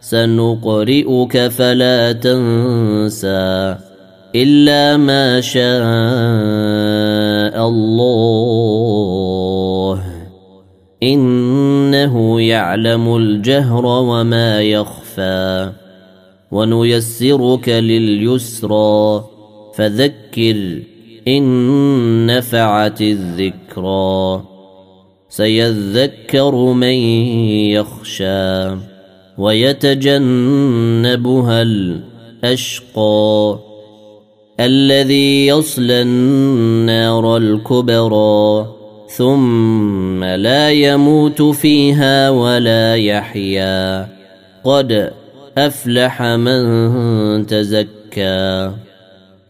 سنقرئك فلا تنسى إلا ما شاء الله. إنه يعلم الجهر وما يخفى ونيسرك لليسرى. فذكر إن نفعت الذكرى سيذكر من يخشى. ويتجنبها الأشقى الذي يصلى النار الكبرى ثم لا يموت فيها ولا يحيا. قد أفلح من تزكى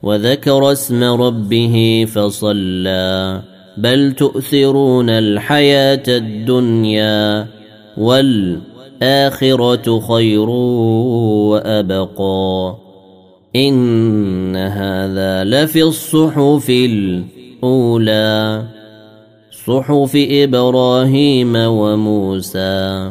وذكر اسم ربه فصلى. بل تؤثرون الحياة الدنيا وال الآخرة خير وأبقى. إن هذا لفي الصحف الأولى. صحف إبراهيم وموسى.